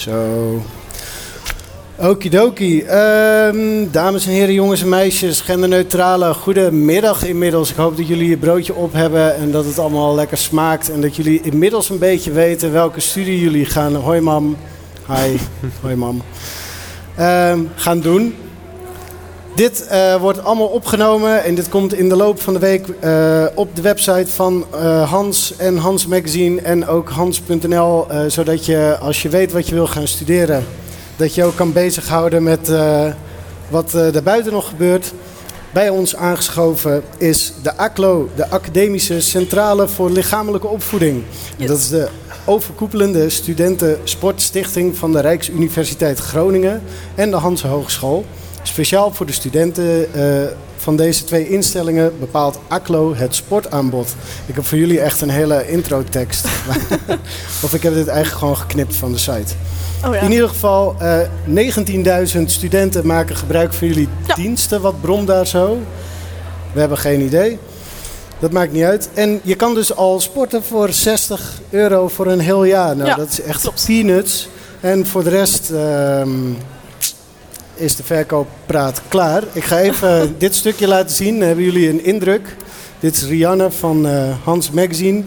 Zo. Okidoki. Ehm dames en heren, jongens en meisjes, genderneutrale, goedemiddag inmiddels. Ik hoop dat jullie je broodje op hebben en dat het allemaal lekker smaakt. En dat jullie inmiddels een beetje weten welke studie jullie gaan. Hoi mam. Hi. Hoi mam. Ehm, gaan doen. Dit eh, wordt allemaal opgenomen en dit komt in de loop van de week eh, op de website van eh, Hans en Hans Magazine en ook Hans.nl. zodat je als je weet wat je wil gaan studeren, dat je ook kan bezighouden met wat er daarbuiten nog gebeurt. Bij ons aangeschoven is de ACLO, de Academische Centrale voor Lichamelijke Opvoeding. Dat is de overkoepelende studentensportstichting van de Rijksuniversiteit Groningen en de Hanse Hogeschool. Speciaal voor de studenten eh, van deze twee instellingen bepaalt ACLO het sportaanbod. Ik heb voor jullie echt een hele introtekst. of ik heb dit eigenlijk gewoon geknipt van de site. Oh ja. In ieder geval, eh 19.000 studenten maken gebruik van jullie Ja. diensten. Wat brom daar zo? We hebben geen idee. Dat maakt niet uit. En je kan dus al sporten voor 60 euro voor een heel jaar. Nou, Ja, dat is echt peanuts. En voor de rest ehm, is de verkooppraat klaar. Ik ga even dit stukje laten zien. Dan hebben jullie een indruk. Dit is Rianne van eh, Hans Magazine,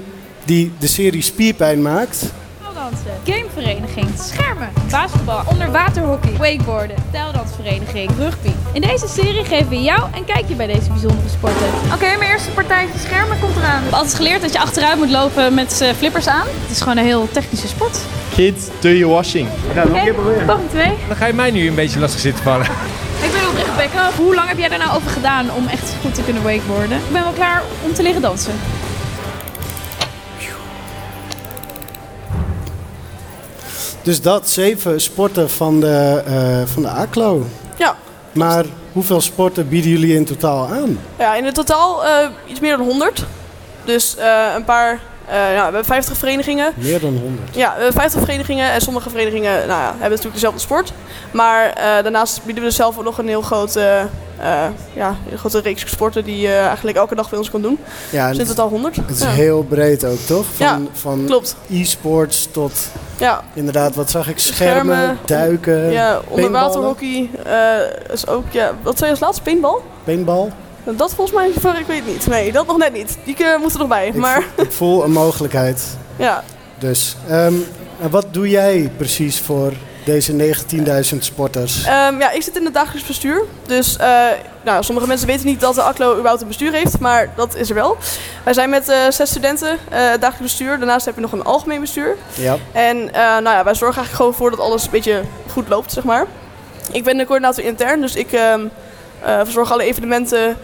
die de serie Spierpijn maakt. Tijldansen, gamevereniging, schermen, basketbal, onderwaterhockey, wakeboarden, tijldansvereniging, rugby. In deze serie geven we jou een kijkje bij deze bijzondere sporten. Oké, mijn eerste partijtje schermen komt eraan. Ik heb altijd geleerd dat je achteruit moet lopen met eh, flippers aan. Het is gewoon een heel technische sport. Kids, do your washing. Oké, poging 2. Dan ga je mij nu een beetje lastig zitten vallen. Ik ben oprecht Bekke. Hoe lang heb jij daar nou over gedaan om echt goed te kunnen wakeboarden? Ik ben wel klaar om te liggen dansen. Dus dat zeven sporten van de, eh, van de ACLO. Ja. Maar hoeveel sporten bieden jullie in totaal aan? ja, in het totaal eh, iets meer dan 100. Dus eh, een paar, eh, ja, we hebben 50 verenigingen. Meer dan 100. Ja, we hebben 50 verenigingen en sommige verenigingen nou ja, hebben natuurlijk dezelfde sport. Maar eh, daarnaast bieden we dus zelf ook nog een heel grote, eh, ja, een grote reeks sporten die je eigenlijk elke dag bij ons kan doen. Ja, Dus het, totaal 100. het is ja. heel breed ook, toch? Van, Ja, van Klopt. e-sports tot Ja, inderdaad, wat zag ik? Schermen, Schermen, duiken, ja onderwaterhockey is ook, ja, wat zei je als laatste? Paintball? paintball. Dat volgens mij, ik weet niet. Nee, dat nog net niet. Die moeten er nog bij. Ik, Maar vo- ik voel een mogelijkheid. ja, Dus, ehm, wat doe jij precies voor deze 19.000 sporters? Ehm, ja, ik zit in het dagelijks bestuur. Dus eh, nou, sommige mensen weten niet dat de ACLO überhaupt een bestuur heeft, maar dat is er wel. Wij zijn met eh, zes studenten eh, het dagelijks bestuur. Daarnaast heb je nog een algemeen bestuur. Ja, En nou ja, wij zorgen eigenlijk gewoon voor dat alles een beetje goed loopt, zeg maar. Ik ben de coördinator intern, dus ik ehm eh, verzorg alle evenementen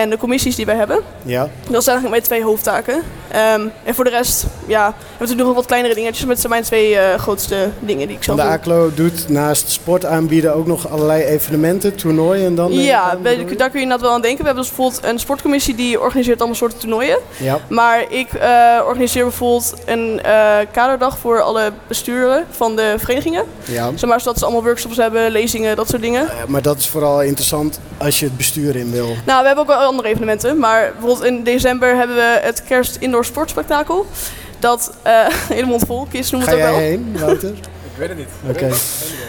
en de commissies die wij hebben. ja. Dat zijn eigenlijk mijn twee hoofdtaken. Ehm, en voor de rest, ja, hebben we natuurlijk nog wat kleinere dingetjes, maar het zijn mijn twee eh, grootste dingen die ik zelf de doe. ACLO doet naast sport aanbieden ook nog allerlei evenementen, toernooien en dan? ik Ja, bij- daar kun je inderdaad wel aan denken. We hebben dus bijvoorbeeld een sportcommissie die organiseert allemaal soorten toernooien. Ja, Maar ik eh, organiseer bijvoorbeeld een eh, kaderdag voor alle besturen van de verenigingen. ja. Zeg maar, zodat ze allemaal workshops hebben, lezingen, dat soort dingen. Eh, maar dat is vooral interessant als je het bestuur in wil. Nou, we hebben ook wel andere evenementen. Maar bijvoorbeeld in december hebben we het kerst indoor sportspectakel. Dat eh helemaal vol, kids noemen Ga het ook jij wel. heen, Wouter? Ik weet het niet. Oké.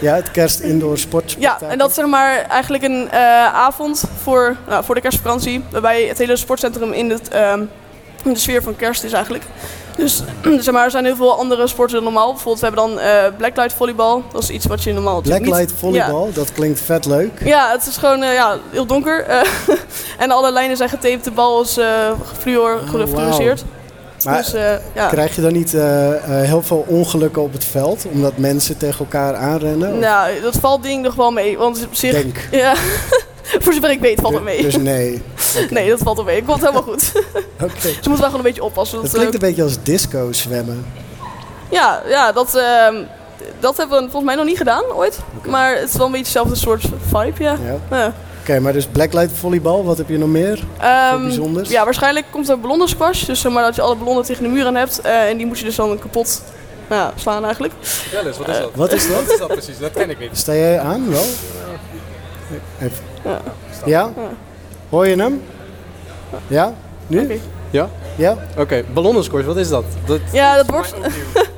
Ja, het kerst indoor Ja, sportspectakel. en dat is zeg maar eigenlijk een eh, avond voor, nou, voor de kerstvakantie. Waarbij het hele sportcentrum in, het, ehm, in de sfeer van kerst is eigenlijk. Dus zeg maar, er zijn heel veel andere sporten dan normaal. Bijvoorbeeld, we hebben dan eh blacklight volleybal. Dat is iets wat je normaal niet... Blacklight volleybal, dat klinkt vet leuk. Ja, het is gewoon ja, heel donker. eh, en alle lijnen zijn getaped. De bal is eh fluor, Oh, gefluoriseerd. Maar dus eh, ja. krijg je dan niet eh, eh, heel veel ongelukken op het veld, omdat mensen tegen elkaar aanrennen? Of Nou, dat valt ding nog wel mee. Want op zich... Denk. Ja, voor zover ik weet valt het mee. Dus nee. Nee, dat valt wel mee. Het komt helemaal goed. Oké. Ze moeten wel gewoon een beetje oppassen. Dat, klinkt een beetje als disco zwemmen. Ja, ja dat, ehm, dat hebben we volgens mij nog niet gedaan ooit. Maar het is wel een beetje hetzelfde soort vibe, ja. Ja. Ja. Oké, maar dus blacklight volleybal, wat heb je nog meer? Ehm, bijzonders? ja, waarschijnlijk komt er ballonnen squash. Dus zeg maar dat je alle ballonnen tegen de muur aan hebt. eh, en die moet je dus dan kapot nou, ja, slaan eigenlijk. Vertel eens, wat is dat? Wat is dat? Wat is dat precies? Dat ken ik niet. Sta jij aan wel? Even. Ja. Ja? Hoor je hem? Ja? Nu? Ja? Ja? Oké, ballonnensquash, wat is dat? dat Ja, dat wordt...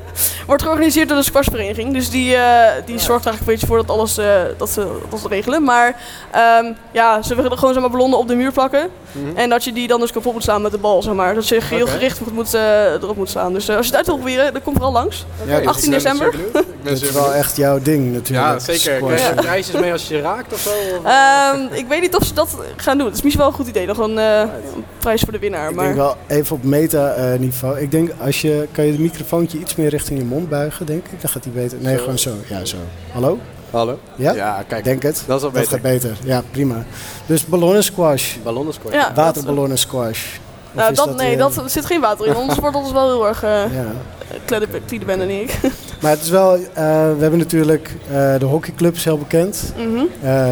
wordt georganiseerd door de squashvereniging. Dus die, eh, die zorgt er eigenlijk een beetje voor dat alles eh, dat ze, dat ze regelen. Maar ehm, ja, ze willen gewoon zeg maar, ballonnen op de muur plakken. En dat je die dan dus kapot moet slaan met de bal, zeg maar. Dat je heel gericht moet, moet, eh, erop moet slaan. Dus als je het uit wil proberen, dan kom vooral langs. Ja, 18 december. Ik ben Dat is wel echt jouw ding natuurlijk. Ja, zeker. Krijg je prijsjes mee als je je raakt of zo? Ehm, ik weet niet of ze dat gaan doen. Het is misschien wel een goed idee. Nog een eh, een prijs voor de winnaar. Ik Maar... denk wel even op meta-niveau. ik denk, als je, kan je het microfoontje iets meer richting je mond buigen, denk ik? Dan gaat hij beter. Nee, Zo. gewoon zo. Ja, zo. Hallo? Hallo? Ja? Ja, kijk. Denk het. Dat is wel Dat beter. gaat beter. Ja, prima. Dus ballonnen squash. Ballonnen scoren. Ja, dat- Waterballonnen squash. Nou, dat, nee, weer- dat, er zit geen water in. Onze sport is wel heel erg uh, Ja. kliedebende, denk ik. Maar het is wel, eh, we hebben natuurlijk eh, de hockeyclub is heel bekend. Mhm. Eh,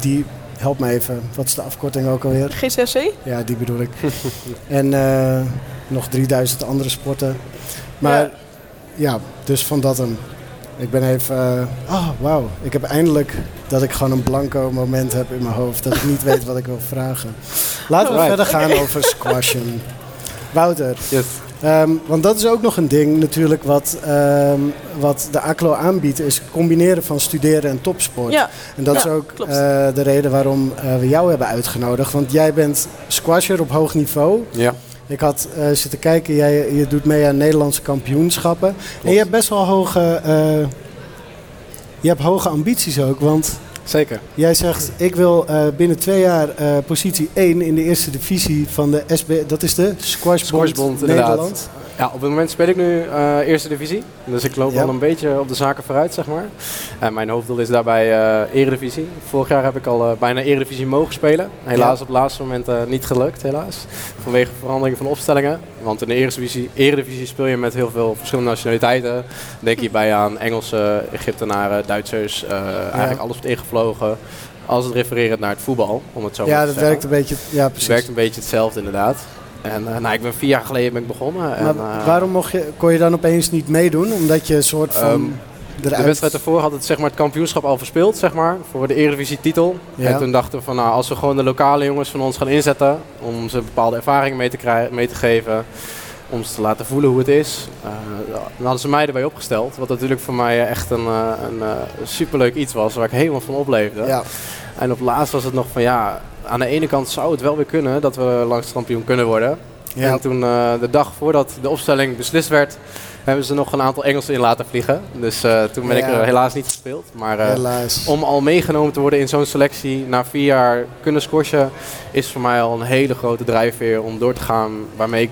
die, help me even, wat is de afkorting ook alweer? GCSC? Ja, die bedoel ik. en eh, nog 3000 andere sporten. Maar ja, dus van dat hem. Ik ben even, eh, oh wauw, ik heb eindelijk dat ik gewoon een blanco moment heb in mijn hoofd. Dat ik niet weet wat ik wil vragen. Laten we Right. verder gaan over squashen. Wouter, Yes. Ehm, want dat is ook nog een ding natuurlijk wat, ehm, wat de ACLO aanbiedt, is combineren van studeren en topsport. Ja, En dat is ook eh, de reden waarom eh, we jou hebben uitgenodigd. Want jij bent squasher op hoog niveau. Ja. Ik had eh, zitten kijken, jij je doet mee aan Nederlandse kampioenschappen. En je hebt best wel hoge, eh, je hebt hoge ambities ook. Want Zeker. jij zegt, ik wil eh, binnen twee jaar positie 1 in de eerste divisie van de SB, dat is de Squashbond, Squashbond, inderdaad. Nederland. Ja, op het moment speel ik nu eh, eerste divisie. Dus ik loop Ja. wel een beetje op de zaken vooruit, zeg maar. En mijn hoofddoel is daarbij eh, eredivisie. Vorig jaar heb ik al eh, bijna eredivisie mogen spelen. Helaas Ja. op het laatste moment eh, niet gelukt, helaas. Vanwege verandering van opstellingen. Want in de eredivisie, eredivisie speel je met heel veel verschillende nationaliteiten. Denk hierbij aan Engelsen, Egyptenaren, Duitsers. eh, Eigenlijk alles wordt ingevlogen. Als het refererend naar het voetbal, om het zo maar Ja, te dat zeggen. werkt een beetje. Ja, Het precies. werkt een beetje hetzelfde inderdaad. En eh, nou, ik ben vier jaar geleden ben ik begonnen. En, eh, waarom mocht je, kon je dan opeens niet meedoen? Omdat je een soort van Ehm, eruit... De wedstrijd ervoor had het, zeg maar, het kampioenschap al verspeeld, zeg maar, voor de Eredivisie titel. Ja. En toen dachten we van, nou, als we gewoon de lokale jongens van ons gaan inzetten, om ze bepaalde ervaringen mee te, krijgen, mee te geven, om ze te laten voelen hoe het is. eh, dan hadden ze mij erbij opgesteld, wat natuurlijk voor mij echt een, een superleuk iets was, waar ik helemaal van opleefde. Ja, En op laatst was het nog van, ja, aan de ene kant zou het wel weer kunnen dat we langskampioen kunnen worden. ja. En toen eh, de dag voordat de opstelling beslist werd, hebben ze nog een aantal Engelsen in laten vliegen. Dus eh, toen ben ik er helaas niet gespeeld. Maar eh, om al meegenomen te worden in zo'n selectie na vier jaar kunnen squashen, is voor mij al een hele grote drijfveer om door te gaan waarmee ik,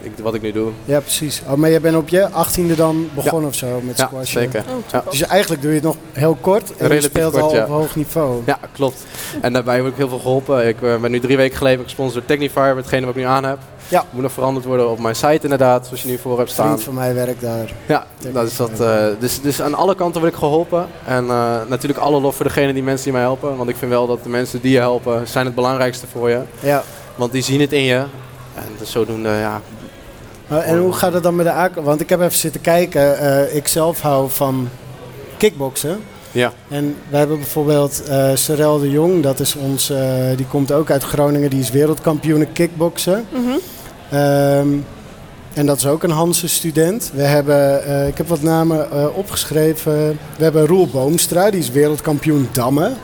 ik wat ik nu doe. Ja, precies. Oh, maar jij bent op je achttiende dan begonnen of zo met Ja, squash? zeker. Oh, Ja. Dus eigenlijk doe je het nog heel kort en je speelt kort, al ja. op hoog niveau. Ja, klopt. En daarbij heb ik heel veel geholpen. Ik eh, ben nu drie weken geleden gesponsord door Technify, hetgene wat ik nu aan heb. Ja. Moet nog veranderd worden op mijn site inderdaad, zoals je nu voor hebt Een staan. vriend van mij werkt daar. Ja, dat is dat. eh, dus, dus aan alle kanten word ik geholpen. En eh, natuurlijk alle lof voor degene die mensen die mij helpen. Want ik vind wel dat de mensen die je helpen, zijn het belangrijkste voor je. Ja. Want die zien het in je. En dus zodoende, ja. En hoe gaat het dan met de ACLO? Want ik heb even zitten kijken. Uh, ik zelf hou van kickboksen. Ja. En we hebben bijvoorbeeld uh, Sorel de Jong, dat is ons, uh, die komt ook uit Groningen, die is wereldkampioen in kickboksen. Mm -hmm. um, en dat is ook een Hanse student. We hebben, uh, ik heb wat namen uh, opgeschreven. We hebben Roel Boomstra, die is wereldkampioen dammen.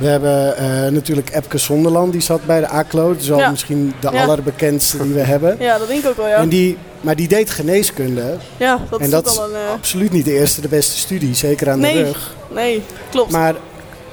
We hebben uh, natuurlijk Epke Zonderland, die zat bij de ACLO. Dat is al ja. misschien de ja. allerbekendste die we hebben. Ja, dat denk ik ook wel, ja. En die, maar die deed geneeskunde. Ja, dat en is dat al een... is absoluut niet de eerste, de beste studie. Zeker aan nee, de rug. Nee, klopt. Maar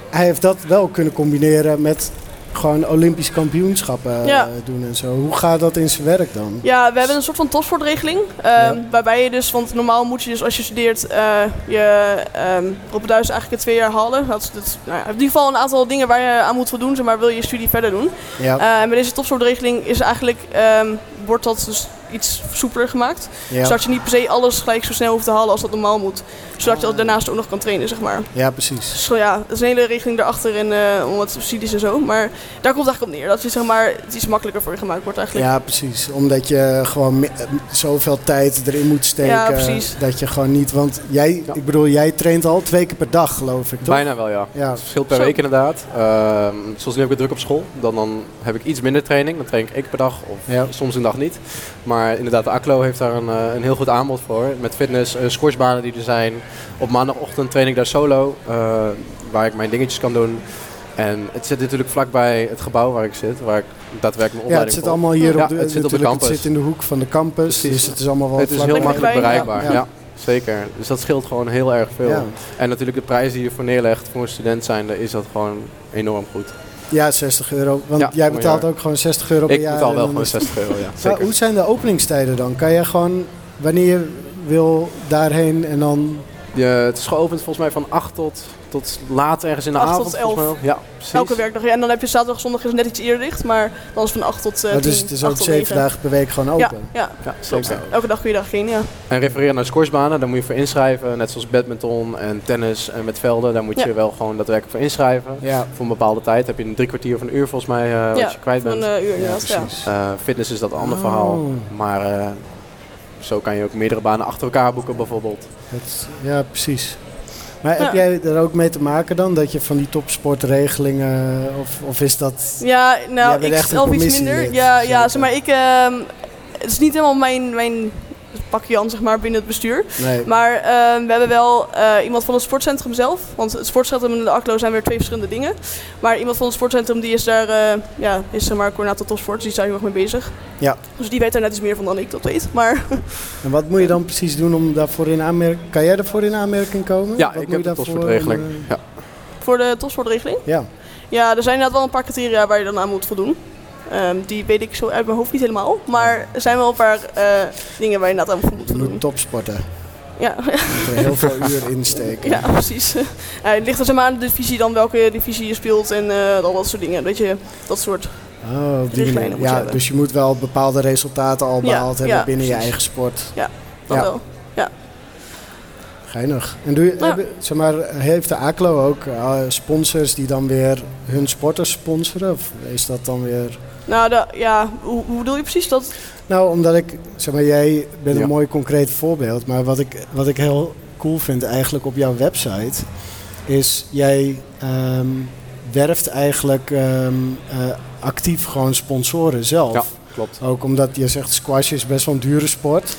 hij heeft dat wel kunnen combineren met gewoon Olympisch kampioenschappen ja. uh, doen en zo. Hoe gaat dat in zijn werk dan? Ja, we hebben een soort van topsportregeling. Ja. Waarbij je dus, want normaal moet je dus als je studeert, uh, je um, op het Duits eigenlijk het twee jaar halen. Dat is, dat, nou ja, in ieder geval een aantal dingen waar je aan moet voldoen, zeg maar wil je je studie verder doen. Ja. Uh, en bij deze topsportregeling is eigenlijk, um, wordt dat dus iets soepeler gemaakt. Ja. Zodat je niet per se alles gelijk zo snel hoeft te halen als dat normaal moet. Zodat je daarnaast ook nog kan trainen, zeg maar. Ja, precies. Dus ja, dat is een hele regeling daarachter en uh, om wat subsidies en zo. Maar daar komt het eigenlijk op neer. Dat je zeg maar het iets makkelijker voor je gemaakt wordt eigenlijk. Ja, precies. Omdat je gewoon zoveel tijd erin moet steken. Ja, precies. Dat je gewoon niet... Want jij, ja. ik bedoel, jij traint al twee keer per dag, geloof ik, toch? Bijna wel, ja. ja. Het verschilt per zo. week inderdaad. Uh, zoals nu heb ik het druk op school. Dan, dan heb ik iets minder training. Dan train ik één keer per dag of ja. soms een dag niet. Maar Maar inderdaad, de ACLO heeft daar een, eh, een heel goed aanbod voor. Met fitness, uh, squashbanen die er zijn. Op maandagochtend train ik daar solo, uh, waar ik mijn dingetjes kan doen. En het zit natuurlijk vlakbij het gebouw waar ik zit, waar ik daadwerkelijk mijn opleiding Ja, het zit allemaal hier ja, op de, het zit op de campus. Het zit in de hoek van de campus, Precies. dus het is allemaal wel Het is heel makkelijk bereikbaar, ja. ja. Zeker. Dus dat scheelt gewoon heel erg veel. Ja. En natuurlijk de prijs die je voor neerlegt voor een student zijnde is dat gewoon enorm goed. Ja, 60 euro. Want Ja, jij betaalt ook gewoon 60 euro per Ik jaar. betaal en wel gewoon is- 60 euro, ja. Maar hoe zijn de openingstijden dan? Kan jij gewoon, wanneer je wil, daarheen en dan... Je, het is geopend volgens mij van 8 tot, tot laat ergens in de 8 avond. tot volgens mij 11. wel. Ja, precies. Elke werkdag. Ja, en dan heb je zaterdag, zondag is net iets eerder dicht, maar dan is het van 8 tot uh, Maar 10, dus het is 8 ook tot zeven 9. dagen per week gewoon open? ja, Ja, zeker. Elke dag kun je daar heen, ja. En refereren naar squashbanen, daar moet je voor inschrijven. Net zoals badminton en tennis en met velden. Daar moet je Ja. wel gewoon daadwerkelijk voor inschrijven. Ja, Voor een bepaalde tijd heb je een drie kwartier of een uur volgens mij eh, wat ja, je kwijt bent. een uh, uur ja, inderdaad, ja. precies. Eh, fitness is dat een ander Oh. verhaal. Maar eh, zo kan je ook meerdere banen achter elkaar boeken bijvoorbeeld. Dat- ja, precies. Maar heb jij er ook mee te maken dan, dat je van die topsportregelingen, of, of is dat... Ja, nou, ik zelf iets minder. Ja, ja zeg maar, ik... ehm, het is niet helemaal mijn, mijn pakje aan, zeg maar, binnen het bestuur. Nee, Maar ehm, we hebben wel eh, iemand van het sportcentrum zelf. Want het sportcentrum en de ACLO zijn weer twee verschillende dingen. Maar iemand van het sportcentrum die is daar, eh, ja, is zeg maar coördinator topsport. Dus die is daar heel erg mee bezig. Ja. Dus die weet er net iets meer van dan ik dat weet. Maar en wat moet je dan precies doen om daarvoor in aanmerking... Kan jij daarvoor in aanmerking komen? Ja, Wat ik moet heb je de topsportregeling. eh, Ja. voor de topsportregeling. Ja, Ja, er zijn inderdaad wel een paar criteria waar je dan aan moet voldoen. Ehm, die weet ik zo uit mijn hoofd niet helemaal. Maar er zijn wel een paar eh, dingen waar je inderdaad aan moet voldoen. topsporten. Ja, er heel veel uur in steken. ja precies. Ja, het ligt er zeg maar aan de divisie dan welke divisie je speelt en eh, al dat soort dingen. Weet je, dat soort. Oh, Richtlijnen moet Ja, hebben. dus je moet wel bepaalde resultaten al Ja, behaald hebben ja, binnen je eigen sport. Dat Ja. wel. Geinig. En doe je, Ja. zeg maar, heeft de ACLO ook eh, sponsors die dan weer hun sporters sponsoren? Of is dat dan weer... Nou, de, ja, hoe, hoe bedoel je precies dat? Nou, omdat ik, zeg maar, jij bent een Ja. mooi concreet voorbeeld. Maar wat ik, wat ik heel cool vind eigenlijk op jouw website, is jij ehm, werft eigenlijk ehm, eh, actief gewoon sponsoren zelf. Ja, klopt. Ook omdat je zegt squash is best wel een dure sport.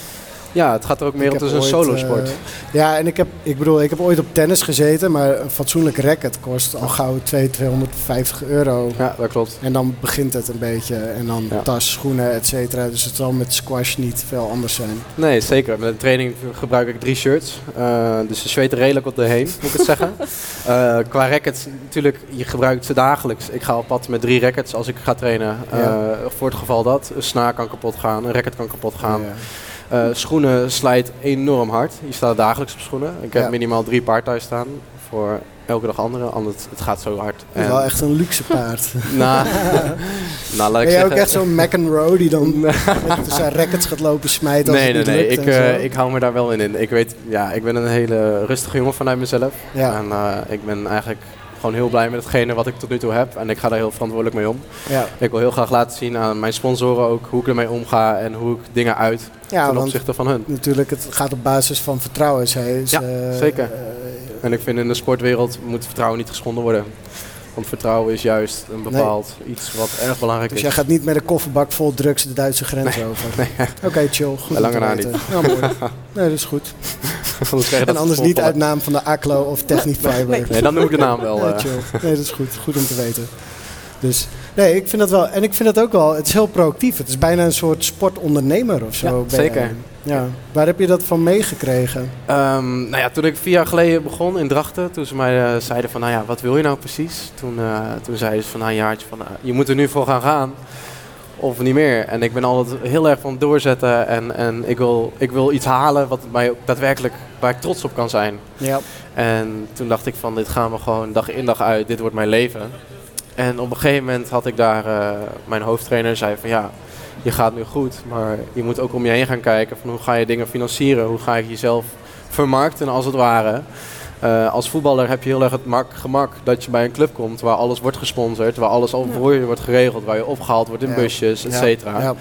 Ja, het gaat er ook meer om. is een solosport. eh, ja, en ik heb, ik bedoel, ik heb ooit op tennis gezeten, maar een fatsoenlijk racket kost al gauw 200, 250 euro. ja, dat klopt. En dan begint het een beetje. En dan Ja. tas, schoenen, et cetera. Dus het zal met squash niet veel anders zijn. Nee, zeker. Met de training gebruik ik drie shirts. Eh, dus ze zweten redelijk op de heen, moet ik het zeggen. Eh, qua rackets, natuurlijk, je gebruikt ze dagelijks. Ik ga op pad met drie rackets als ik ga trainen. Ja. Voor het geval dat. Een snaar kan kapot gaan, een racket kan kapot gaan. Ja. Eh, schoenen slijt enorm hard. Je staat dagelijks op schoenen. Ik heb Ja. minimaal drie paar thuis staan. Voor elke dag andere, anders het gaat zo hard. Het is wel echt een luxe paard. nou, nou, laat ik Ben jij ook echt zo'n McEnroe die dan met zijn rackets gaat lopen smijten als Nee, nee, het nee. Ik, eh, ik hou me daar wel in in. Ik weet, ja, ik ben een hele rustige jongen vanuit mezelf. Ja. En eh, ik ben eigenlijk gewoon heel blij met hetgene wat ik tot nu toe heb. En ik ga daar heel verantwoordelijk mee om. ja. Ik wil heel graag laten zien aan mijn sponsoren ook hoe ik ermee omga en hoe ik dingen uit ja, ten opzichte van hun. natuurlijk, het gaat op basis van vertrouwen. Zij is, Ja, eh, zeker. eh, En ik vind in de sportwereld moet vertrouwen niet geschonden worden. Want vertrouwen is juist een bepaald iets wat erg belangrijk dus is. jij gaat niet met een kofferbak vol drugs de Duitse grens over? Oké, chill. Goed lange na weten. Ja, mooi. Nee, dat is goed. En anders niet uit naam van de ACLO of Technifiber. Nee, dan noem ik de naam wel. Ja, eh. chill. Nee, dat is goed. Goed om te weten. Dus nee, ik vind dat wel. En ik vind dat ook wel. Het is heel proactief. Het is bijna een soort sportondernemer of zo. Ja, zeker. Ja. Waar heb je dat van meegekregen? Ehm, nou ja, toen ik vier jaar geleden begon in Drachten, toen ze mij eh, zeiden van, nou ja, wat wil je nou precies? Toen, eh, toen zeiden ze van, nou, een jaartje van, eh, je moet er nu voor gaan gaan. Of niet meer. En ik ben altijd heel erg van doorzetten en, en ik, wil, ik wil iets halen wat mij ook daadwerkelijk, waar ik trots op kan zijn. Ja. En toen dacht ik van, dit gaan we gewoon dag in dag uit, dit wordt mijn leven. En op een gegeven moment had ik daar, eh, mijn hoofdtrainer zei van, ja, je gaat nu goed, maar je moet ook om je heen gaan kijken van hoe ga je dingen financieren, hoe ga je jezelf vermarkten als het ware. Eh, als voetballer heb je heel erg het mak- gemak dat je bij een club komt waar alles wordt gesponsord, waar alles al voor je wordt geregeld, waar je opgehaald wordt in Ja. busjes, et Ja. cetera. Ja.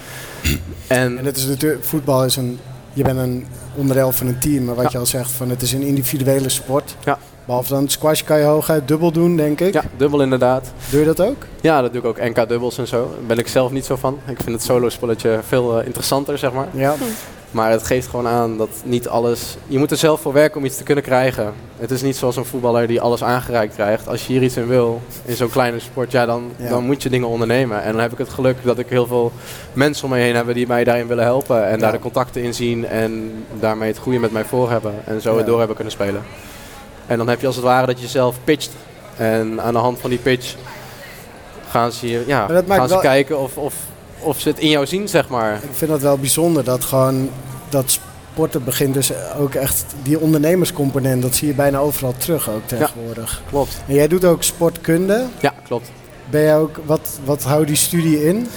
En En het is natuurlijk, voetbal is een, je bent een onderdeel van een team, maar wat Ja. je al zegt, van het is een individuele sport. Ja. Behalve dan squash kan je hooguit dubbel doen, denk ik. Ja, dubbel inderdaad. Doe je dat ook? Ja, dat doe ik ook NK-dubbels en zo. Daar ben ik zelf niet zo van. Ik vind het solo-spelletje veel eh, interessanter, zeg maar. Ja. Maar het geeft gewoon aan dat niet alles... Je moet er zelf voor werken om iets te kunnen krijgen. Het is niet zoals een voetballer die alles aangereikt krijgt. Als je hier iets in wil, in zo'n kleine sport, ja, dan, Ja. dan moet je dingen ondernemen. En dan heb ik het geluk dat ik heel veel mensen om me heen heb die mij daarin willen helpen. En daar de contacten in zien en daarmee het goede met mij voor hebben. En zo het door hebben kunnen spelen. En dan heb je als het ware dat je jezelf pitcht. En aan de hand van die pitch gaan ze, je- ja, gaan ze wel- kijken of, of, of ze het in jou zien, zeg maar. Ik vind dat wel bijzonder dat gewoon dat sporten begint dus ook echt die ondernemerscomponent, dat zie je bijna overal terug ook tegenwoordig. Klopt. En jij doet ook sportkunde. Ja, klopt. Ben jij ook, wat, wat houdt die studie in?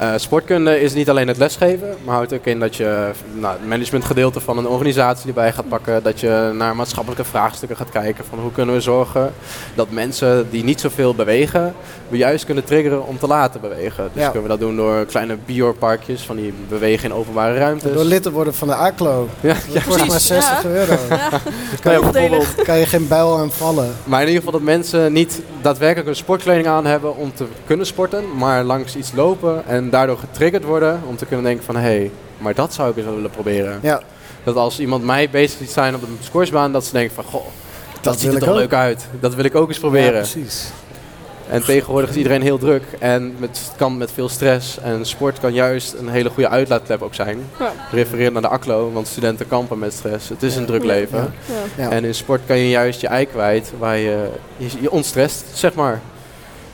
Eh, sportkunde is niet alleen het lesgeven, maar houdt ook in dat je nou, het managementgedeelte van een organisatie erbij gaat pakken. Dat je naar maatschappelijke vraagstukken gaat kijken van hoe kunnen we zorgen dat mensen die niet zoveel bewegen, we juist kunnen triggeren om te laten bewegen. Dus Ja. kunnen we dat doen door kleine bioparkjes van die bewegen in openbare ruimtes. Door lid te worden van de ACLO. ja, Dat ja. kost maar precies, 60 ja. euro. Ja, ja, voordelig. bijvoorbeeld, kan je geen bijl aan vallen. maar in ieder geval dat mensen niet daadwerkelijk een sportkleding aan hebben om te kunnen sporten, maar langs iets lopen en daardoor getriggerd worden om te kunnen denken van hé, hey, maar dat zou ik eens willen proberen. Ja, Dat als iemand mij bezig ziet zijn op de squashbaan, dat ze denken van, goh, dat, ziet er toch ook. leuk uit. Dat wil ik ook eens ja, proberen. precies. en tegenwoordig is iedereen heel druk en met, het kan met veel stress. En sport kan juist een hele goede uitlaatklep ook zijn. Ja. Refereer naar de ACLO, want studenten kampen met stress. Het is een druk leven. Ja. ja. Ja. En in sport kan je juist je ei kwijt, waar je je, je ontstrest, zeg maar.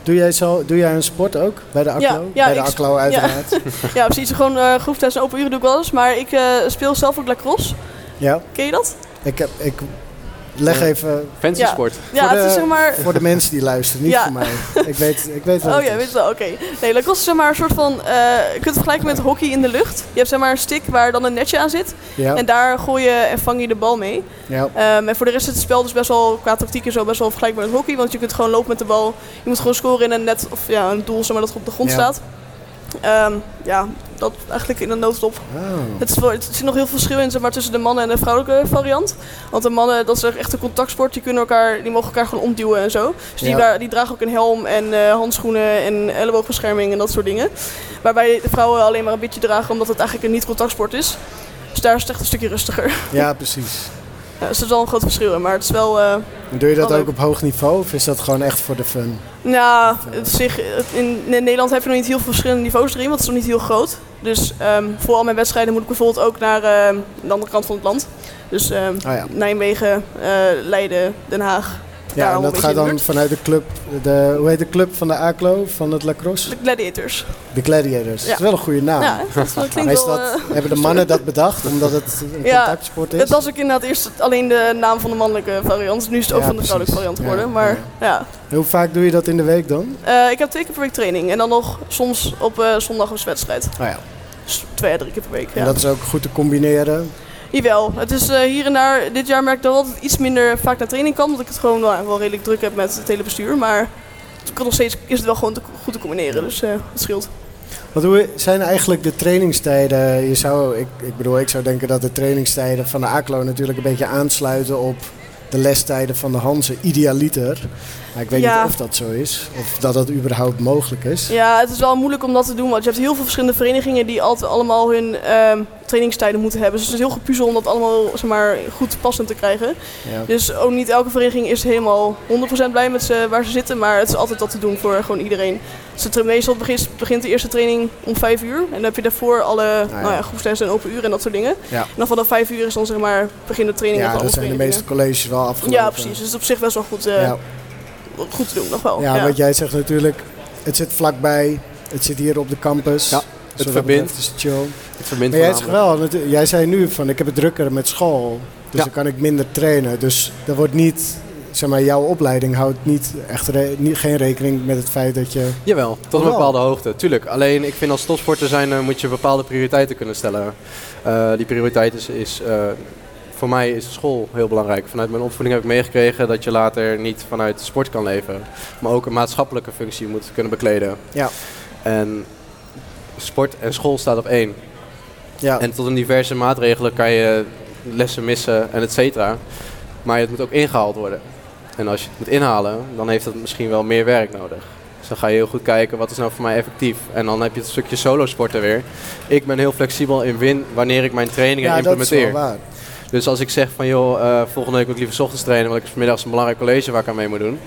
Doe, jij zo, doe jij een sport ook bij de ACLO? Ja, ja, bij de ik- ACLO uiteraard. ja, precies. Gewoon eh groepstijds en open uren doe ik wel eens. Maar ik eh, speel zelf ook lacrosse. Ja, Ken je dat? ik, heb, ik leg Ja. even Fancy Ja. sport. Ja, Voor het de- is zeg maar... voor de mensen die luisteren, niet Ja. voor mij. Ik weet, ik weet wat Oh ja, is. weet je wel, oké. Nee, lacrosse is zeg maar een soort van... eh, je kunt het vergelijken met hockey in de lucht. Je hebt zeg maar een stick waar dan een netje aan zit. Ja, En daar gooi je en vang je de bal mee. ja. Ehm, en voor de rest is het spel dus best wel qua tactiek en zo best wel vergelijkbaar met hockey. Want je kunt gewoon lopen met de bal. Je moet gewoon scoren in een net of ja, een doel zeg maar, dat op de grond Ja. staat. Ehm, ja, dat eigenlijk in een notendop. Oh. Het, is wel, het zit nog heel veel verschil in zeg maar, tussen de mannen en de vrouwelijke variant. Want de mannen, dat is echt een contactsport. Die, kunnen elkaar, die mogen elkaar gewoon omduwen en zo. Dus die, Ja. die dragen ook een helm en eh, handschoenen en elleboogbescherming en dat soort dingen. Waarbij de vrouwen alleen maar een beetje dragen omdat het eigenlijk een niet-contactsport is. Dus daar is het echt een stukje rustiger. Ja, precies. Dus er is wel een groot verschil in. Maar het is wel... En doe je dat ook leuk. op hoog niveau of is dat gewoon echt voor de fun? Nou, het zich, in, in Nederland heb je nog niet heel veel verschillende niveaus erin, want het is nog niet heel groot. Dus ehm, voor al mijn wedstrijden moet ik bijvoorbeeld ook naar ehm, de andere kant van het land. Dus ehm, ja. Nijmegen, eh, Leiden, Den Haag. Ja, en dat gaat dan vanuit de club, de, hoe heet de club van de ACLO, van het lacrosse? De Gladiators. De Gladiators. Dat is Ja. wel een goede naam. Ja, dat, is- wel... eh, hebben de mannen dat bedacht omdat het een Ja, contactsport is? het was ook inderdaad eerst alleen de naam van de mannelijke variant. Nu is het ook Ja, van de vrouwelijke variant geworden. Ja, Maar ja, En Hoe vaak doe je dat in de week dan? Eh, ik heb twee keer per week training. En dan nog soms op eh, zondag een wedstrijd. Oh ja. Dus twee à drie keer per week. En Ja. dat is ook goed te combineren. Jawel, het is eh, hier en daar. Dit jaar merk ik dat ik iets minder vaak naar training kan. Omdat ik het gewoon nou, wel redelijk druk heb met het hele bestuur. Maar het kan nog steeds is het wel gewoon te- goed te combineren. Dus eh het scheelt. Wat zijn eigenlijk de trainingstijden? Je zou, ik, ik bedoel, ik zou denken dat de trainingstijden van de ACLO natuurlijk een beetje aansluiten op de lestijden van de Hanse, idealiter. Maar ik weet Ja. niet of dat zo is, of dat dat überhaupt mogelijk is. Ja, het is wel moeilijk om dat te doen. Want je hebt heel veel verschillende verenigingen die altijd allemaal hun ehm, trainingstijden moeten hebben. Dus het is heel gepuzzel om dat allemaal zeg maar, goed passend te krijgen. Ja. Dus ook niet elke vereniging is helemaal 100% blij met ze, waar ze zitten. Maar het is altijd wat te doen voor gewoon iedereen. Dus meestal begint, begint de eerste training om 5 uur. En dan heb je daarvoor alle ja. nou ja, groepstijden en open uren en dat soort dingen. Ja. En dan vanaf 5 uur is dan zeg maar begin de training Ja, dat zijn de meeste colleges wel afgelopen. Ja, precies. Dus het is op zich best wel goed, eh, Ja, goed te doen nog wel. ja, wat jij zegt natuurlijk, het zit vlakbij, het zit hier op de campus. Ja, het verbindt. betreft is het chill. Het verbindt Maar jij, voornamelijk. wel, jij zei nu van ik heb het drukker met school, dus Ja. dan kan ik minder trainen. Dus dat wordt niet, zeg maar, jouw opleiding houdt niet echt re- niet, geen rekening met het feit dat je. Jawel, tot een bepaalde hoogte. Tuurlijk. Alleen ik vind als topsporter zijn eh, moet je bepaalde prioriteiten kunnen stellen. Eh, die prioriteit is, is eh, voor mij is school heel belangrijk. Vanuit mijn opvoeding heb ik meegekregen dat je later niet vanuit sport kan leven. Maar ook een maatschappelijke functie moet kunnen bekleden. Ja. En sport en school staat op één. Ja, En tot een diverse maatregelen kan je lessen missen en et cetera. Maar het moet ook ingehaald worden. En als je het moet inhalen, dan heeft het misschien wel meer werk nodig. Dus dan ga je heel goed kijken wat is nou voor mij effectief. En dan heb je het stukje solo sporten weer. Ik ben heel flexibel in win wanneer ik mijn trainingen Ja, dat is wel implementeer. waar. Dus als ik zeg van joh, eh, volgende week wil ik liever 's ochtends trainen, want ik heb middags een belangrijk college waar ik aan mee moet doen.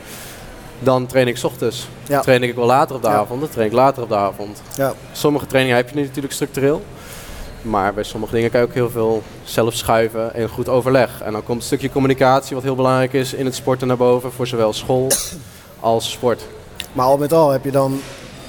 Dan train ik 's ochtends. Ja. Train ik wel later op de Ja. avond, dan train ik later op de avond. Ja. Sommige trainingen heb je natuurlijk structureel. Maar bij sommige dingen kan je ook heel veel zelf schuiven en goed overleg. En dan komt een stukje communicatie wat heel belangrijk is in het sporten naar boven. Voor zowel school als sport. Maar al met al heb je dan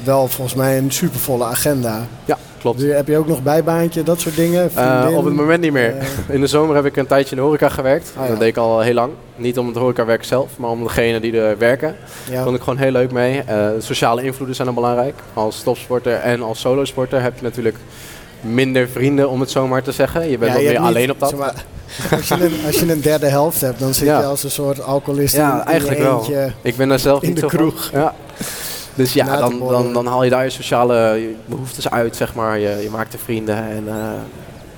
wel volgens mij een supervolle agenda. Ja, klopt. Dus heb je ook nog bijbaantje, dat soort dingen? Eh, op het moment niet meer. Eh, In de zomer heb ik een tijdje in de horeca gewerkt. Ah, ja. Dat deed ik al heel lang. Niet om het horecawerk zelf, maar om degene die er werken. Daar ja. vond ik gewoon heel leuk mee. Eh, sociale invloeden zijn dan belangrijk. Als topsporter en als solosporter heb je natuurlijk minder vrienden, om het zo maar te zeggen. Je bent Ja, wat je meer niet- alleen op dat. zeg maar, als, je een, als je een derde helft hebt, dan zit Ja. je als een soort alcoholist in, Ja, in eigenlijk je wel. Ik ben daar zelf In niet de zo van. kroeg. Ja. Dus ja, dan, dan, dan haal je daar je sociale behoeftes uit, zeg maar. Je, je maakt er vrienden. En, eh,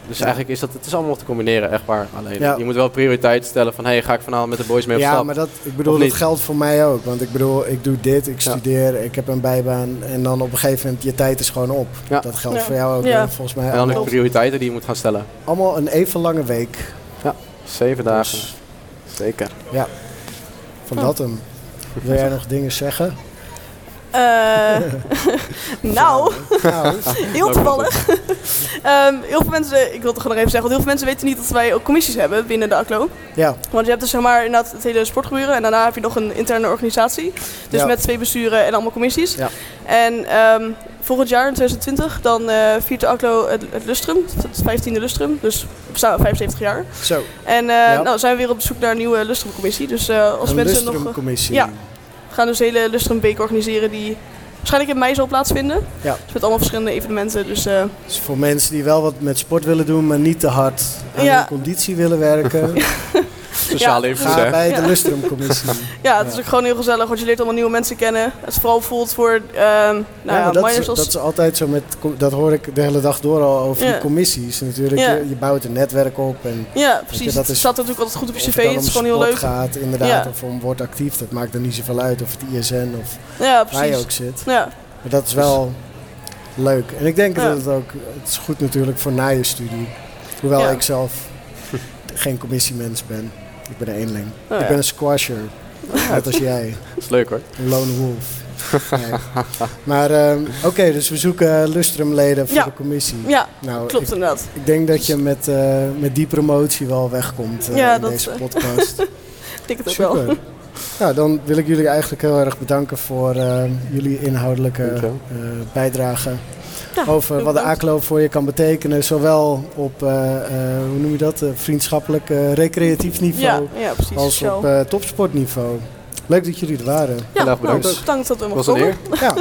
dus Ja. eigenlijk is dat, het is allemaal te combineren, echt waar. Alleen, Ja. je moet wel prioriteit stellen van, hey, ga ik vanavond met de boys mee op Ja, stap? maar dat, ik bedoel, dat geldt voor mij ook. Want ik bedoel, ik doe dit, ik Ja. studeer, ik heb een bijbaan. En dan op een gegeven moment, je tijd is gewoon op. Ja. Dat geldt Ja. voor jou ook. Ja. Volgens mij en dan heb je allemaal, prioriteiten die je moet gaan stellen. allemaal een even lange week. Zeven dagen, Dus zeker. van Oh. dat hem. Wil jij nog dingen zeggen? Eh, nou, Nou, heel toevallig. Ehm, heel veel mensen, ik wil het gewoon nog even zeggen, want heel veel mensen weten niet dat wij ook commissies hebben binnen de ACLO. ja, Want je hebt dus zeg maar inderdaad het hele sportgebeuren en daarna heb je nog een interne organisatie. Dus Ja. met twee besturen en allemaal commissies. Ja. En ehm, volgend jaar in 2020 dan eh viert de ACLO het, het Lustrum, het 15e Lustrum. Dus we bestaan 75 jaar. zo. En eh, Ja. nou zijn we weer op zoek naar een nieuwe Lustrumcommissie. Dus als een mensen nog... lustrumcommissie. Ja. We gaan dus een hele Lustrum Week organiseren die waarschijnlijk in mei zal plaatsvinden. Ja. Dus met allemaal verschillende evenementen. Dus Dus voor mensen die wel wat met sport willen doen, maar niet te hard aan Ja. hun conditie willen werken, Sociale Ja. invloed, hè? bij de Ja. lustrumcommissie. ja, het Ja. is ook gewoon heel gezellig, want je leert allemaal nieuwe mensen kennen. Het is vooral voelt voor ehm nou ja, ja, dat, is, als... dat is altijd zo met, dat hoor ik de hele dag door al over Ja. die commissies. Natuurlijk, Ja. je, je bouwt een netwerk op en ja, precies. dat het is- staat natuurlijk altijd goed op je cv, het is gewoon heel leuk. gaat inderdaad, Ja. of om wordt actief, dat maakt er niet zoveel uit of het ISN of Ja, waar je ook zit. Ja, Maar dat is wel leuk. En ik denk Ja. dat het ook, het is goed natuurlijk voor na je studie. Hoewel Ja. ik zelf geen commissiemens ben. Ik ben een eenling. Oh, ik ben een squasher. Net als jij. Dat is leuk hoor. Een lone wolf. Nee. Maar ehm, oké, dus we zoeken lustrumleden voor Ja. de commissie. ja Nou, klopt ik, inderdaad. ik denk dat je met, eh, met die promotie wel wegkomt eh, Ja, in dat, deze eh, podcast. Ik denk het ook wel. Nou, dan wil ik jullie eigenlijk heel erg bedanken voor eh, jullie inhoudelijke eh, bijdrage. Ja, over wat de. ACLO voor je kan betekenen. Zowel op, eh, eh, hoe noem je dat, eh, vriendschappelijk, eh, recreatief niveau. ja, precies. als op eh, topsportniveau. Leuk dat jullie er waren. ja, bedankt. nou, bedankt dat we was mochten een komen. eer. Ja.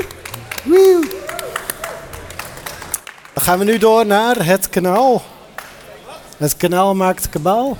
Dan gaan we nu door naar het kanaal. Het kanaal maakt kabaal.